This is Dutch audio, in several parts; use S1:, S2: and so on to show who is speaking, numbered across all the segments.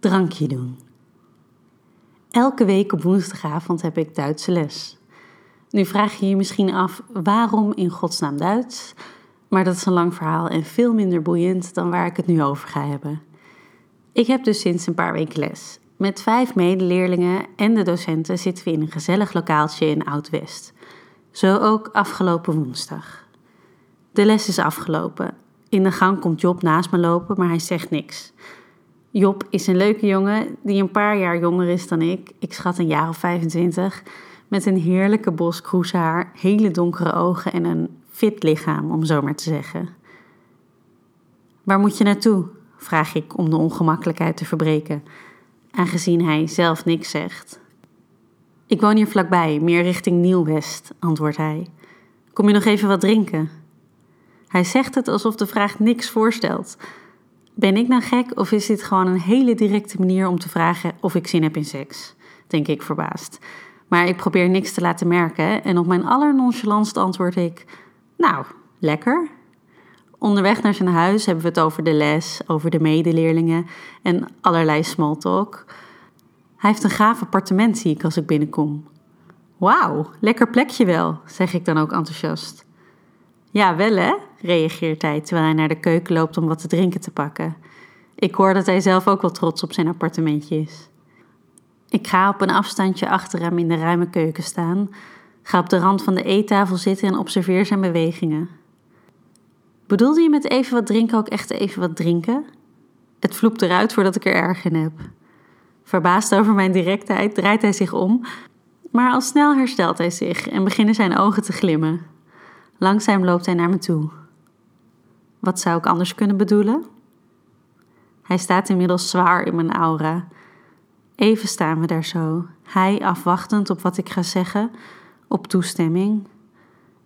S1: Drankje doen. Elke week op woensdagavond heb ik Duitse les. Nu vraag je je misschien af waarom in godsnaam Duits, maar dat is een lang verhaal en veel minder boeiend dan waar ik het nu over ga hebben. Ik heb dus sinds een paar weken les. Met vijf medeleerlingen en de docenten zitten we in een gezellig lokaaltje in Oud-West. Zo ook afgelopen woensdag. De les is afgelopen. In de gang komt Job naast me lopen, maar hij zegt niks. Job is een leuke jongen die een paar jaar jonger is dan ik. Ik schat een jaar of 25. Met een heerlijke bos kroeshaar, hele donkere ogen en een fit lichaam, om zo maar te zeggen. Waar moet je naartoe? vraag ik om de ongemakkelijkheid te verbreken, aangezien hij zelf niks zegt. Ik woon hier vlakbij, meer richting Nieuw-West, antwoordt hij. Kom je nog even wat drinken? Hij zegt het alsof de vraag niks voorstelt. Ben ik nou gek of is dit gewoon een hele directe manier om te vragen of ik zin heb in seks? Denk ik verbaasd. Maar ik probeer niks te laten merken en op mijn allernonchalantst antwoord ik: Nou, lekker. Onderweg naar zijn huis hebben we het over de les, over de medeleerlingen en allerlei small talk. Hij heeft een gaaf appartement, zie ik als ik binnenkom. Wauw, lekker plekje wel, zeg ik dan ook enthousiast. Ja, wel hè, reageert hij terwijl hij naar de keuken loopt om wat te drinken te pakken. Ik hoor dat hij zelf ook wel trots op zijn appartementje is. Ik ga op een afstandje achter hem in de ruime keuken staan, ga op de rand van de eettafel zitten en observeer zijn bewegingen. Bedoelde je met even wat drinken ook echt even wat drinken? Het vloept eruit voordat ik er erg in heb. Verbaasd over mijn directheid draait hij zich om, maar al snel herstelt hij zich en beginnen zijn ogen te glimmen. Langzaam loopt hij naar me toe. Wat zou ik anders kunnen bedoelen? Hij staat inmiddels zwaar in mijn aura. Even staan we daar zo, hij afwachtend op wat ik ga zeggen, op toestemming.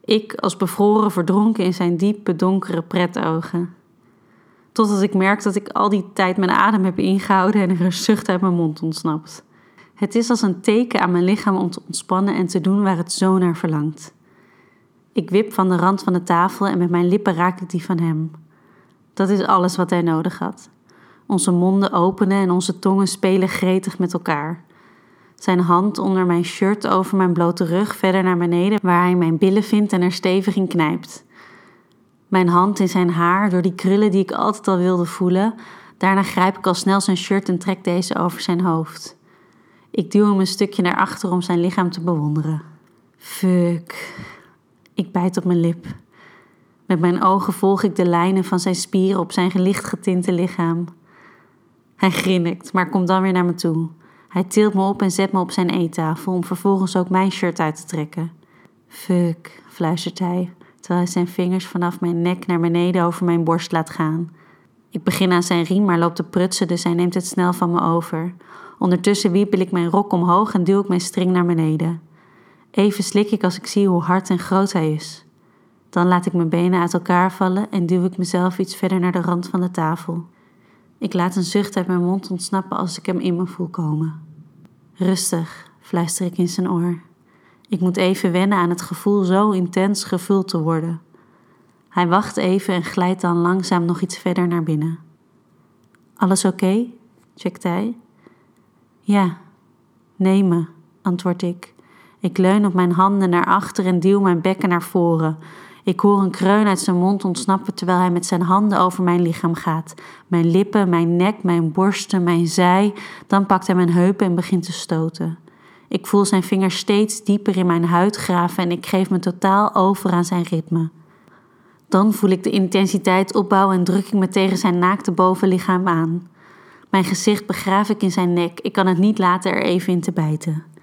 S1: Ik als bevroren verdronken in zijn diepe, donkere pretogen. Totdat ik merk dat ik al die tijd mijn adem heb ingehouden en er een zucht uit mijn mond ontsnapt. Het is als een teken aan mijn lichaam om te ontspannen en te doen waar het zo naar verlangt. Ik wip van de rand van de tafel en met mijn lippen raak ik die van hem. Dat is alles wat hij nodig had. Onze monden openen en onze tongen spelen gretig met elkaar. Zijn hand onder mijn shirt over mijn blote rug verder naar beneden, waar hij mijn billen vindt en er stevig in knijpt. Mijn hand in zijn haar door die krullen die ik altijd al wilde voelen. Daarna grijp ik al snel zijn shirt en trek deze over zijn hoofd. Ik duw hem een stukje naar achter om zijn lichaam te bewonderen. Fuck. Ik bijt op mijn lip. Met mijn ogen volg ik de lijnen van zijn spieren op zijn licht getinte lichaam. Hij grinnikt, maar komt dan weer naar me toe. Hij tilt me op en zet me op zijn eettafel om vervolgens ook mijn shirt uit te trekken. Fuck, fluistert hij, terwijl hij zijn vingers vanaf mijn nek naar beneden over mijn borst laat gaan. Ik begin aan zijn riem, maar loopt te prutsen, dus hij neemt het snel van me over. Ondertussen wiepel ik mijn rok omhoog en duw ik mijn string naar beneden. Even slik ik als ik zie hoe hard en groot hij is. Dan laat ik mijn benen uit elkaar vallen en duw ik mezelf iets verder naar de rand van de tafel. Ik laat een zucht uit mijn mond ontsnappen als ik hem in me voel komen. Rustig, fluister ik in zijn oor. Ik moet even wennen aan het gevoel zo intens gevuld te worden. Hij wacht even en glijdt dan langzaam nog iets verder naar binnen. Alles oké? Checkt hij. Ja, neem me, antwoord ik. Ik leun op mijn handen naar achter en duw mijn bekken naar voren. Ik hoor een kreun uit zijn mond ontsnappen terwijl hij met zijn handen over mijn lichaam gaat. Mijn lippen, mijn nek, mijn borsten, mijn zij. Dan pakt hij mijn heupen en begint te stoten. Ik voel zijn vingers steeds dieper in mijn huid graven en ik geef me totaal over aan zijn ritme. Dan voel ik de intensiteit opbouwen en druk ik me tegen zijn naakte bovenlichaam aan. Mijn gezicht begraaf ik in zijn nek. Ik kan het niet laten er even in te bijten.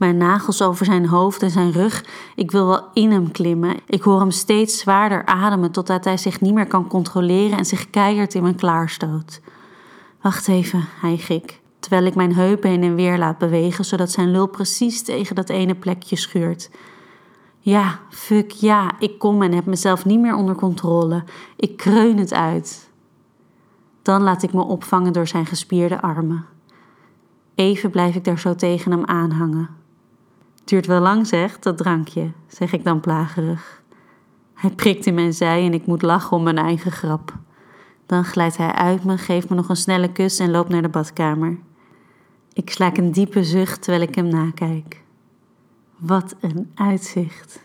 S1: Mijn nagels over zijn hoofd en zijn rug. Ik wil wel in hem klimmen. Ik hoor hem steeds zwaarder ademen totdat hij zich niet meer kan controleren en zich keihard in me klaarstoot. Wacht even, hijg ik, terwijl ik mijn heupen heen en weer laat bewegen zodat zijn lul precies tegen dat ene plekje schuurt. Ja, fuck ja, ik kom en heb mezelf niet meer onder controle. Ik kreun het uit. Dan laat ik me opvangen door zijn gespierde armen. Even blijf ik daar zo tegen hem aanhangen. Duurt wel lang, zeg, dat drankje, zeg ik dan plagerig. Hij prikt in mijn zij en ik moet lachen om mijn eigen grap. Dan glijdt hij uit me, geeft me nog een snelle kus en loopt naar de badkamer. Ik slaak een diepe zucht terwijl ik hem nakijk. Wat een uitzicht.